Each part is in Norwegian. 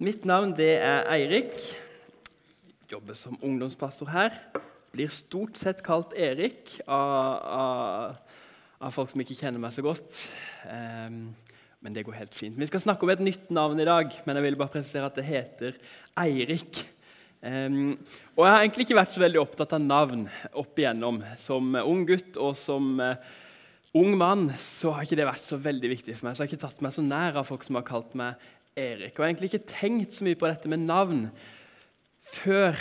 Mitt navn det er Eirik. Jobber som ungdomspastor her. Blir stort sett kalt Erik av, av, av folk som ikke kjenner meg så godt. Um, men det går helt fint. Vi skal snakke om et nytt navn i dag, men jeg vil bare presisere at det heter Eirik. Um, og Jeg har egentlig ikke vært så veldig opptatt av navn opp igjennom. Som ung gutt og som uh, ung mann så har ikke det vært så veldig viktig for meg. Så jeg har ikke tatt meg så nær av folk som har kalt meg Erik. Og har egentlig ikke tenkt så mye på dette med navn før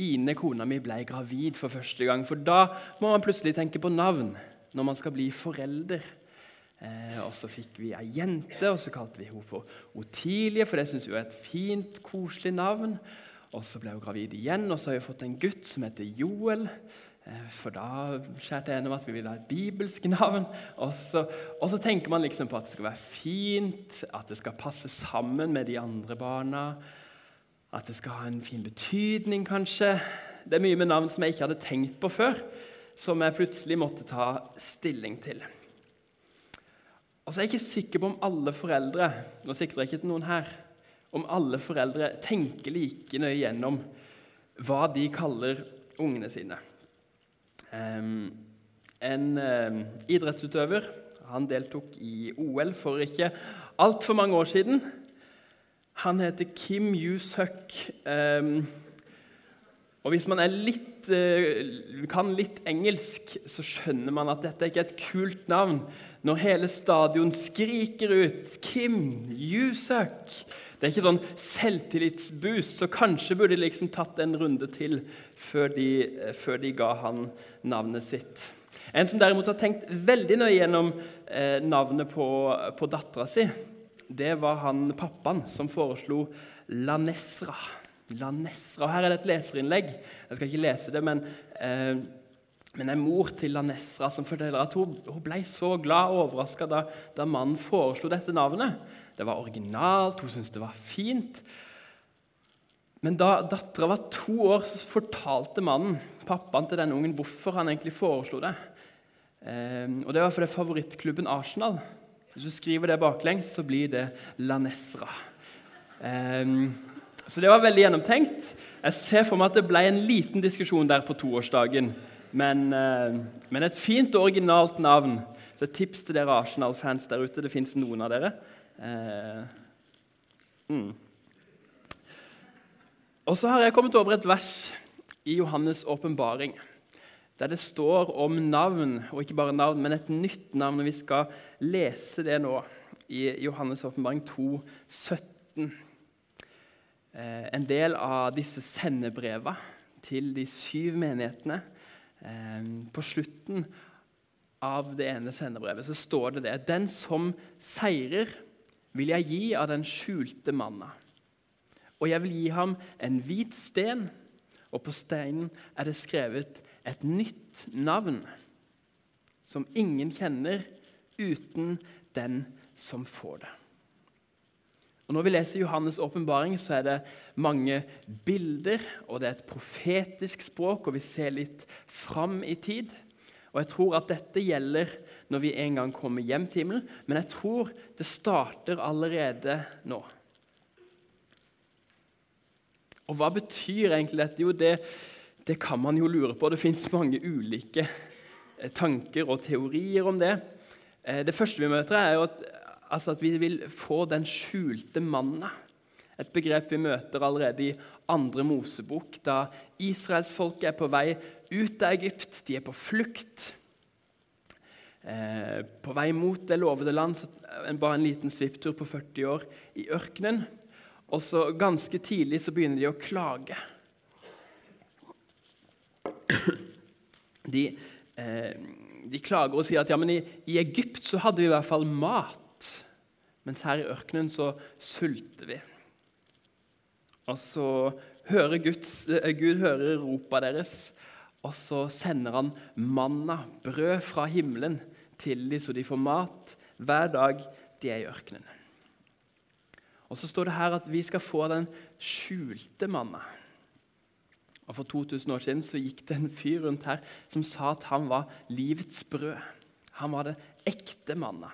Ine, kona mi, ble gravid for første gang. For da må man plutselig tenke på navn når man skal bli forelder. Eh, og så fikk vi ei jente, og så kalte vi henne for Otilie, for det syns vi var et fint, koselig navn. Og så ble hun gravid igjen, og så har vi fått en gutt som heter Joel. Eh, for da skjærte jeg gjennom at vi ville ha et bibelsk navn. Og så, og så, tenker man liksom på at det skal være fint, at det skal passe sammen med de andre barna. At det skal ha en fin betydning, kanskje. Det er mye med navn som jeg ikke hadde tenkt på før, som jeg plutselig måtte ta stilling til. Og så er jeg ikke sikker på om alle foreldre nå sikter jeg ikke til noen her, om alle foreldre tenker like nøye gjennom hva de kaller ungene sine. En idrettsutøver han deltok i OL for ikke altfor mange år siden. Han heter Kim Yoo-suk. Um, og hvis man litt, uh, kan litt engelsk, så skjønner man at dette ikke er et kult navn. Når hele stadion skriker ut 'Kim Yoo-suk'. Det er ikke sånn selvtillitsboost, så kanskje burde de liksom tatt en runde til før de, eh, før de ga han navnet sitt. En som derimot har tenkt veldig nøye gjennom eh, navnet på, på dattera si, det var han pappaen som foreslo Lanesra. Lanesra. Her er det et leserinnlegg. Jeg skal ikke lese det, men, eh, men en mor til Lanesra som forteller at hun, hun ble så glad og overraska da, da mannen foreslo dette navnet. Det var originalt, hun syntes det var fint. Men da dattera var to år, så fortalte mannen, pappaen til den ungen, hvorfor han egentlig foreslo det. Eh, og Det var fordi favorittklubben Arsenal. Hvis du skriver det baklengs, så blir det La Nesra. Eh, så det var veldig gjennomtenkt. Jeg ser for meg at det ble en liten diskusjon der på toårsdagen. Men, eh, men et fint originalt navn. Så et tips til dere Arsenal-fans der ute. Det fins noen av dere. Eh, mm. Og så har jeg kommet over et vers i Johannes' åpenbaring der det står om navn, og ikke bare navn, men et nytt navn. og Vi skal lese det nå i Johannes' åpenbaring 2, 17. Eh, en del av disse sendebrevene til de syv menighetene. Eh, på slutten av det ene sendebrevet så står det det. Den som seirer vil jeg gi av den skjulte manna. Og jeg vil gi ham en hvit sten, og på steinen er det skrevet et nytt navn, som ingen kjenner uten den som får det. Og Når vi leser Johannes' åpenbaring, så er det mange bilder, og det er et profetisk språk, og vi ser litt fram i tid. Og jeg tror at dette gjelder når vi en gang kommer hjem til himmelen, men jeg tror det starter allerede nå. Og hva betyr egentlig dette? Jo, det, det kan man jo lure på. Det fins mange ulike eh, tanker og teorier om det. Eh, det første vi møter, er jo at, altså at vi vil få den skjulte manna. Et begrep vi møter allerede i andre Mosebok, da israelsfolket er på vei ut av Egypt. De er på flukt. Eh, på vei mot det lovede land, så bare en liten svipptur på 40 år i ørkenen. Og så Ganske tidlig så begynner de å klage. De, eh, de klager og sier at ja, men i, i Egypt så hadde vi i hvert fall mat. Mens her i ørkenen så sulter vi. Og så hører Guds, eh, Gud hører ropa deres, og så sender han manna, brød fra himmelen, til dem, så de får mat hver dag de er i ørkenen. Og Så står det her at vi skal få den skjulte manna. Og For 2000 år siden så gikk det en fyr rundt her som sa at han var livets brød. Han var det ekte manna.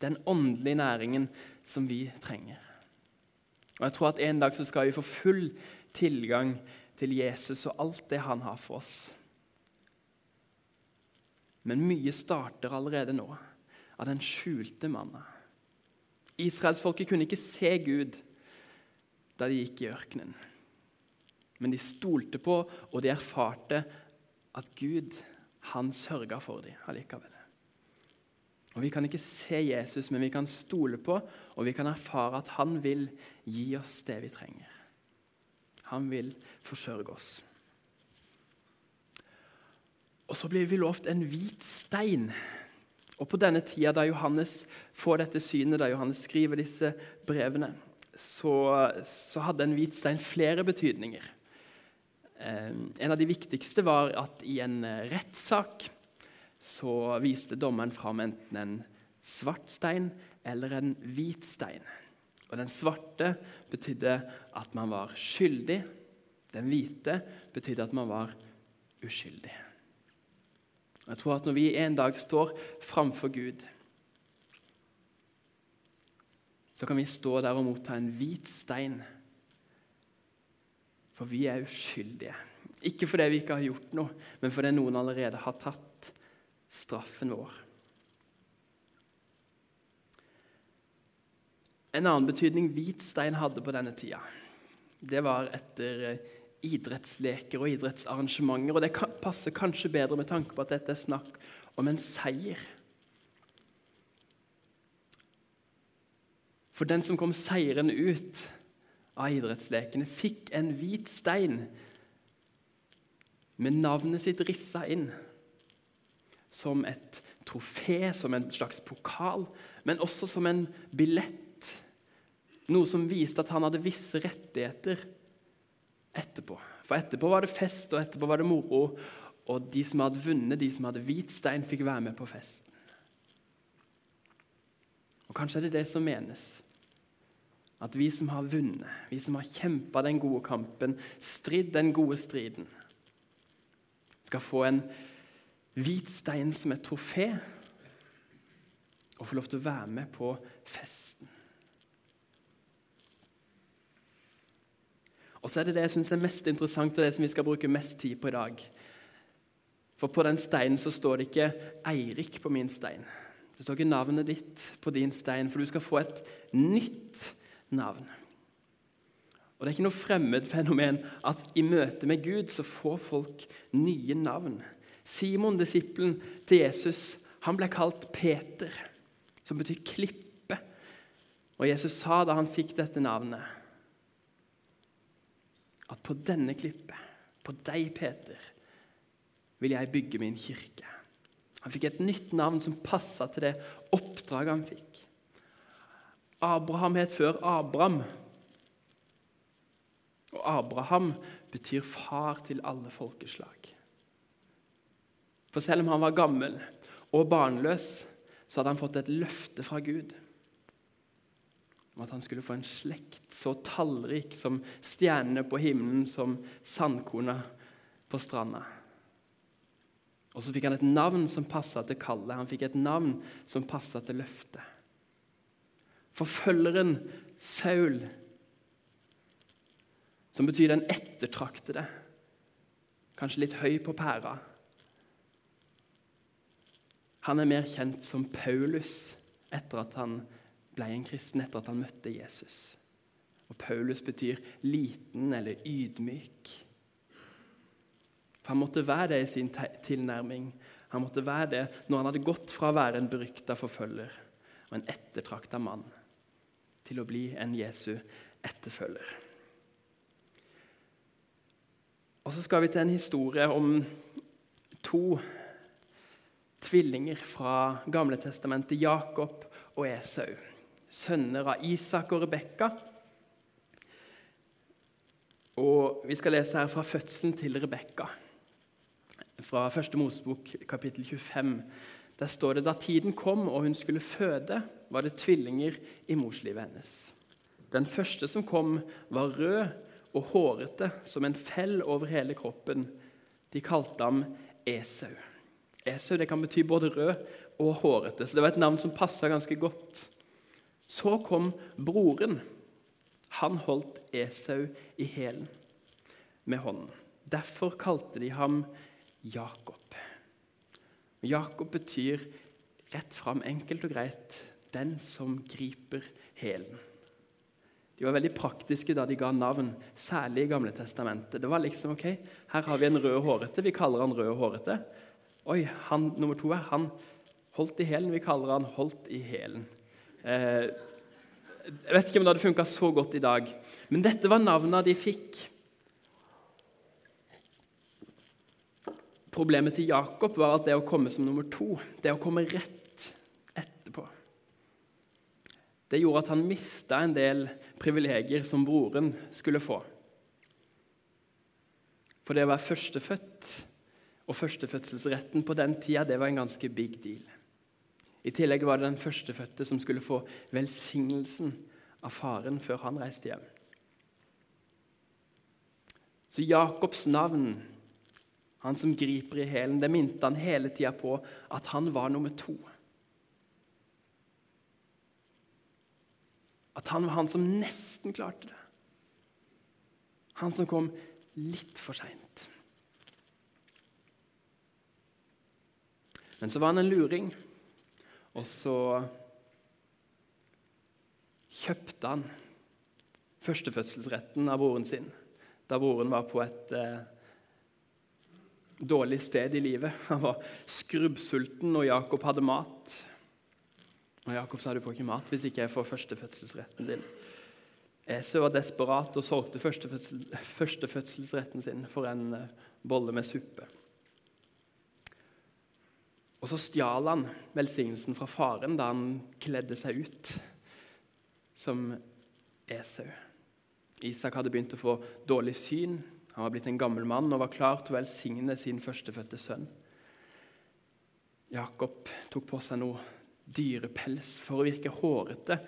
Den åndelige næringen som vi trenger. Og jeg tror at En dag så skal vi få full tilgang til Jesus og alt det han har for oss. Men mye starter allerede nå, av den skjulte mannen. Israelsfolket kunne ikke se Gud da de gikk i ørkenen. Men de stolte på, og de erfarte at Gud, han sørga for dem allikevel. Og Vi kan ikke se Jesus, men vi kan stole på og vi kan erfare at han vil gi oss det vi trenger. Han vil forsørge oss. Og så blir vi lovt en hvit stein. Og På denne tida da Johannes får dette synet, da Johannes skriver disse brevene, så, så hadde en hvit stein flere betydninger. Eh, en av de viktigste var at i en rettssak så viste dommeren fram enten en svart stein eller en hvit stein. Og Den svarte betydde at man var skyldig. Den hvite betydde at man var uskyldig. Jeg tror at Når vi en dag står framfor Gud, så kan vi stå der og motta en hvit stein. For vi er uskyldige. Ikke fordi vi ikke har gjort noe, men fordi noen allerede har tatt straffen vår. En annen betydning hvit stein hadde på denne tida, det var etter eh, idrettsleker og idrettsarrangementer. og Det passer kanskje bedre med tanke på at dette er snakk om en seier. For den som kom seirende ut av idrettslekene, fikk en hvit stein med navnet sitt rissa inn som et trofé, som en slags pokal, men også som en billett. Noe som viste at han hadde visse rettigheter etterpå. For etterpå var det fest, og etterpå var det moro. Og de som hadde vunnet, de som hadde hvit stein, fikk være med på festen. Og Kanskje er det det som menes. At vi som har vunnet, vi som har kjempa den gode kampen, stridd den gode striden, skal få en hvit stein som et trofé og få lov til å være med på festen. Og så er det det jeg syns er mest interessant, og det som vi skal bruke mest tid på i dag. For på den steinen så står det ikke 'Eirik' på min stein. Det står ikke navnet ditt på din stein, for du skal få et nytt navn. Og Det er ikke noe fremmed fenomen at i møte med Gud så får folk nye navn. Simon, disippelen til Jesus, han ble kalt Peter, som betyr klippe. Og Jesus sa da han fikk dette navnet, at på denne klippet, på deg, Peter, vil jeg bygge min kirke. Han fikk et nytt navn som passa til det oppdraget han fikk. Abraham het før Abraham. Og Abraham betyr far til alle folkeslag. For selv om han var gammel og barnløs, så hadde han fått et løfte fra Gud om at han skulle få en slekt så tallrik som stjernene på himmelen, som sandkorna på stranda. Og så fikk han et navn som passa til kallet. Han fikk et navn som passa til løftet. Forfølgeren Saul, som betyr den ettertraktede, kanskje litt høy på pæra, han er mer kjent som Paulus etter at han ble en kristen, etter at han møtte Jesus. Og Paulus betyr liten eller ydmyk. For Han måtte være det i sin tilnærming. Han måtte være det når han hadde gått fra å være en berykta forfølger og en ettertrakta mann til å bli en Jesu etterfølger. Og Så skal vi til en historie om to tvillinger fra Gamle testamentet, Jakob og Esau. Sønner av Isak og Rebekka. Og Vi skal lese her fra fødselen til Rebekka, fra Første Mosebok kapittel 25. Der står det da tiden kom og hun skulle føde, var det tvillinger i morslivet hennes. Den første som kom, var rød og hårete som en fell over hele kroppen. De kalte ham Esau. Esau det kan bety både rød og hårete, så det var et navn som passa ganske godt. Så kom broren. Han holdt Esau i hælen med hånden. Derfor kalte de ham Jakob. Jakob betyr rett fram, enkelt og greit, den som griper hælen. De var veldig praktiske da de ga navn, særlig i Gamle testamentet. Det var liksom ok, Her har vi en rød hårete, vi kaller han rød hårete. Oi, han nummer to her, han holdt i hælen, vi kaller han holdt i hælen. Eh, jeg vet ikke om det hadde funka så godt i dag, men dette var navnene de fikk. Problemet til Jakob var at det å komme som nummer to, det å komme rett etterpå Det gjorde at han mista en del privilegier som broren skulle få. For det å være førstefødt og førstefødselsretten på den tida det var en ganske big deal. I tillegg var det den førstefødte som skulle få velsignelsen av faren før han reiste hjem. Så Jakobs navn han som griper i hælen, det minte han hele tida på at han var nummer to. At han var han som nesten klarte det. Han som kom litt for seint. Men så var han en luring, og så kjøpte han førstefødselsretten av broren sin da broren var på et eh, dårlig sted i livet. Han var skrubbsulten, og Jakob hadde mat. Og Jakob sa du får ikke mat hvis ikke jeg får førstefødselsretten din. Esau var desperat og solgte førstefødsel, førstefødselsretten sin for en eh, bolle med suppe. Og så stjal han velsignelsen fra faren da han kledde seg ut som Esau. Isak hadde begynt å få dårlig syn. Han var blitt en gammel mann og var klar til å velsigne sin førstefødte sønn. Jakob tok på seg noe dyrepels for å virke hårete.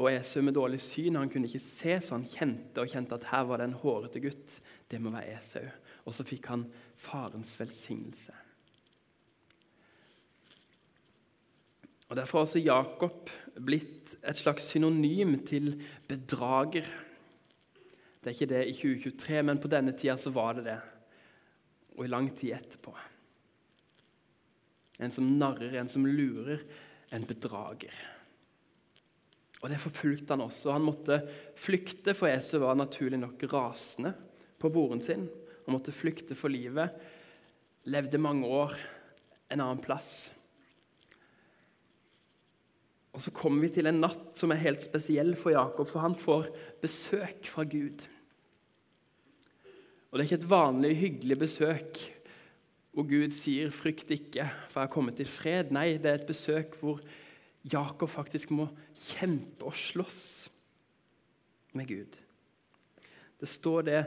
Og Esau med dårlig syn han kunne ikke se, så han kjente og kjente at her var det en hårete gutt. Det må være Esau. Og så fikk han farens velsignelse. Og Derfor har også Jakob blitt et slags synonym til bedrager. Det er ikke det i 2023, men på denne tida så var det det. Og i lang tid etterpå. En som narrer, en som lurer, en bedrager. Og Det forfulgte han også. Han måtte flykte, for Esau var naturlig nok rasende på boren sin. Han måtte flykte for livet. Levde mange år en annen plass. Og Så kommer vi til en natt som er helt spesiell for Jakob, for han får besøk fra Gud. Og Det er ikke et vanlig hyggelig besøk hvor Gud sier 'frykt ikke, for jeg har kommet i fred'. Nei, det er et besøk hvor Jakob faktisk må kjempe og slåss med Gud. Det står det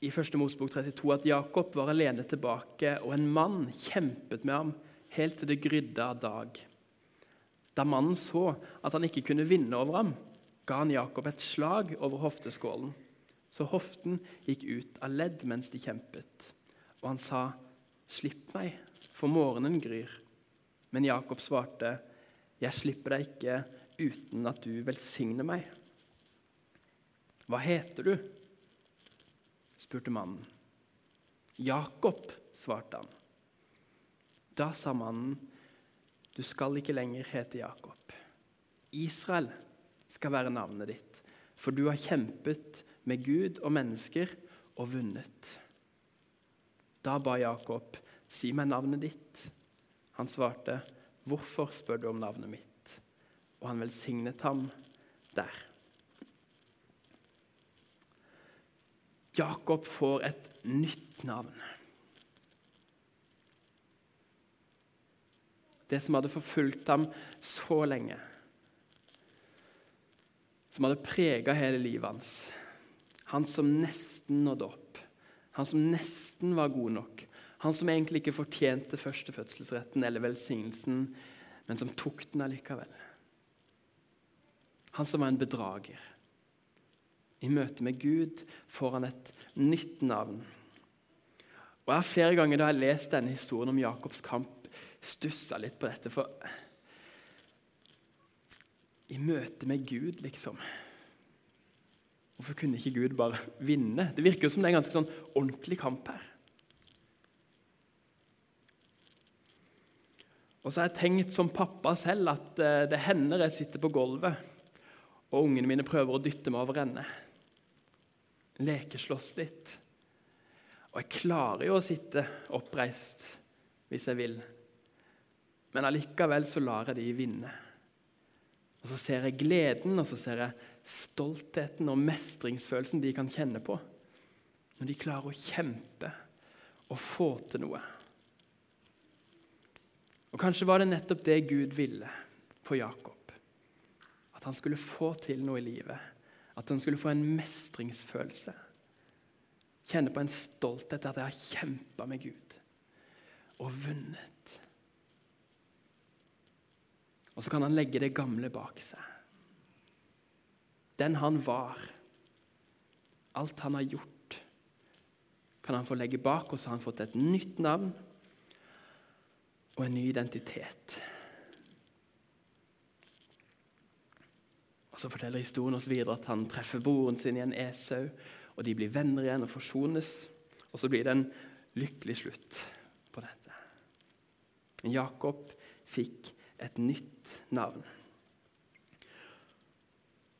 i 1. Mosebok 32 at Jakob var alene tilbake, og en mann kjempet med ham helt til det grydde av dag. Da mannen så at han ikke kunne vinne over ham, ga han Jakob et slag over hofteskålen. Så hoften gikk ut av ledd mens de kjempet. Og han sa, 'Slipp meg, for morgenen gryr.' Men Jakob svarte, 'Jeg slipper deg ikke uten at du velsigner meg.' 'Hva heter du?' spurte mannen. 'Jakob', svarte han. Da sa mannen, du skal ikke lenger hete Jakob. Israel skal være navnet ditt, for du har kjempet med Gud og mennesker og vunnet. Da ba Jakob, si meg navnet ditt. Han svarte, hvorfor spør du om navnet mitt? Og han velsignet ham der. Jakob får et nytt navn. Det som hadde forfulgt ham så lenge. Som hadde prega hele livet hans. Han som nesten nådde opp. Han som nesten var god nok. Han som egentlig ikke fortjente førstefødselsretten eller velsignelsen, men som tok den allikevel. Han som var en bedrager. I møte med Gud får han et nytt navn. Og jeg har Flere ganger da jeg har lest denne historien om Jakobs kamp, stussa litt på dette, for I møte med Gud, liksom Hvorfor kunne ikke Gud bare vinne? Det virker jo som det er en ganske sånn ordentlig kamp her. Og så har jeg tenkt som pappa selv at eh, det hender jeg sitter på gulvet, og ungene mine prøver å dytte meg over ende. Lekeslåss litt. Og jeg klarer jo å sitte oppreist hvis jeg vil. Men allikevel så lar jeg de vinne. Og Så ser jeg gleden og så ser jeg stoltheten og mestringsfølelsen de kan kjenne på når de klarer å kjempe og få til noe. Og Kanskje var det nettopp det Gud ville for Jakob. At han skulle få til noe i livet. At han skulle få en mestringsfølelse. Kjenne på en stolthet at jeg har kjempa med Gud og vunnet. Og så kan han legge det gamle bak seg. Den han var, alt han har gjort, kan han få legge bak, og så har han fått et nytt navn og en ny identitet. Og Så forteller historien oss videre at han treffer broren sin i en Esau, og de blir venner igjen og forsones. Og så blir det en lykkelig slutt på dette. Jakob fikk et nytt navn.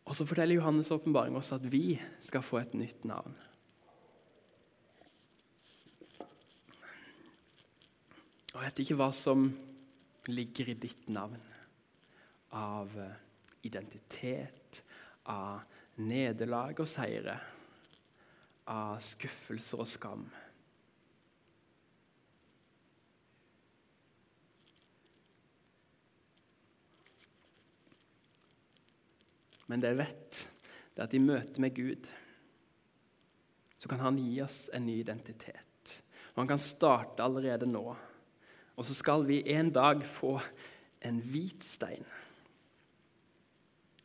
Og Så forteller Johannes' åpenbaring også at vi skal få et nytt navn. Og Jeg vet ikke hva som ligger i ditt navn av eh, identitet, av nederlag og seire, av skuffelser og skam. Men det jeg vet, det er at i møte med Gud så kan han gi oss en ny identitet. Og han kan starte allerede nå. Og så skal vi en dag få en hvit stein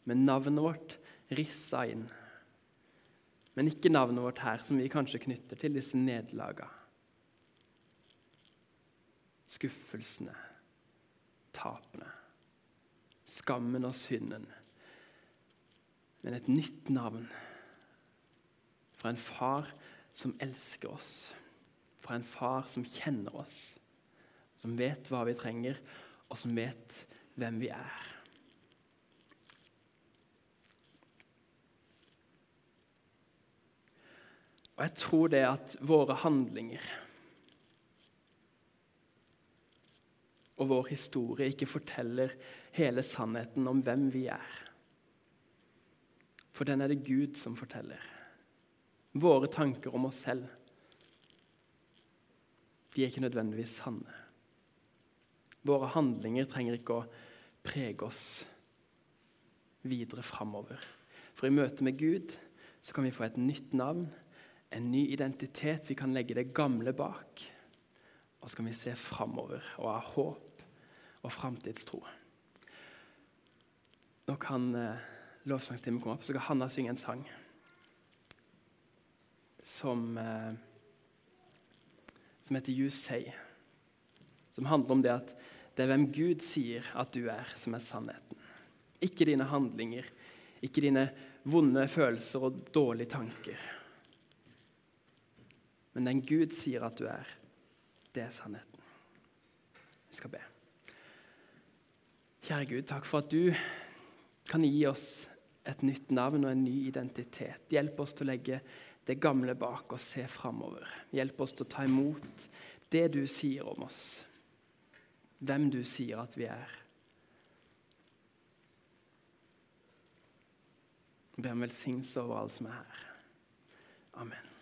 med navnet vårt rissa inn. Men ikke navnet vårt her, som vi kanskje knytter til disse nederlagene. Skuffelsene, tapene, skammen og synden men et nytt navn. Fra en far som elsker oss, fra en far som kjenner oss, som vet hva vi trenger, og som vet hvem vi er. Og jeg tror det at våre handlinger og vår historie ikke forteller hele sannheten om hvem vi er. For den er det Gud som forteller. Våre tanker om oss selv de er ikke nødvendigvis sanne. Våre handlinger trenger ikke å prege oss videre framover. For i møte med Gud så kan vi få et nytt navn, en ny identitet. Vi kan legge det gamle bak. Og så kan vi se framover og ha håp og framtidstro. Nå kan eh, lovsangstimen kommer opp, så skal Hanna synge en sang som, eh, som heter 'You Say'. Som handler om det at det er hvem Gud sier at du er, som er sannheten. Ikke dine handlinger, ikke dine vonde følelser og dårlige tanker. Men den Gud sier at du er, det er sannheten. Vi skal be. Kjære Gud, takk for at du kan gi oss et nytt navn og en ny identitet. Hjelp oss til å legge det gamle bak og se framover. Hjelp oss til å ta imot det du sier om oss, hvem du sier at vi er. Jeg ber om velsignelse over alle som er her. Amen.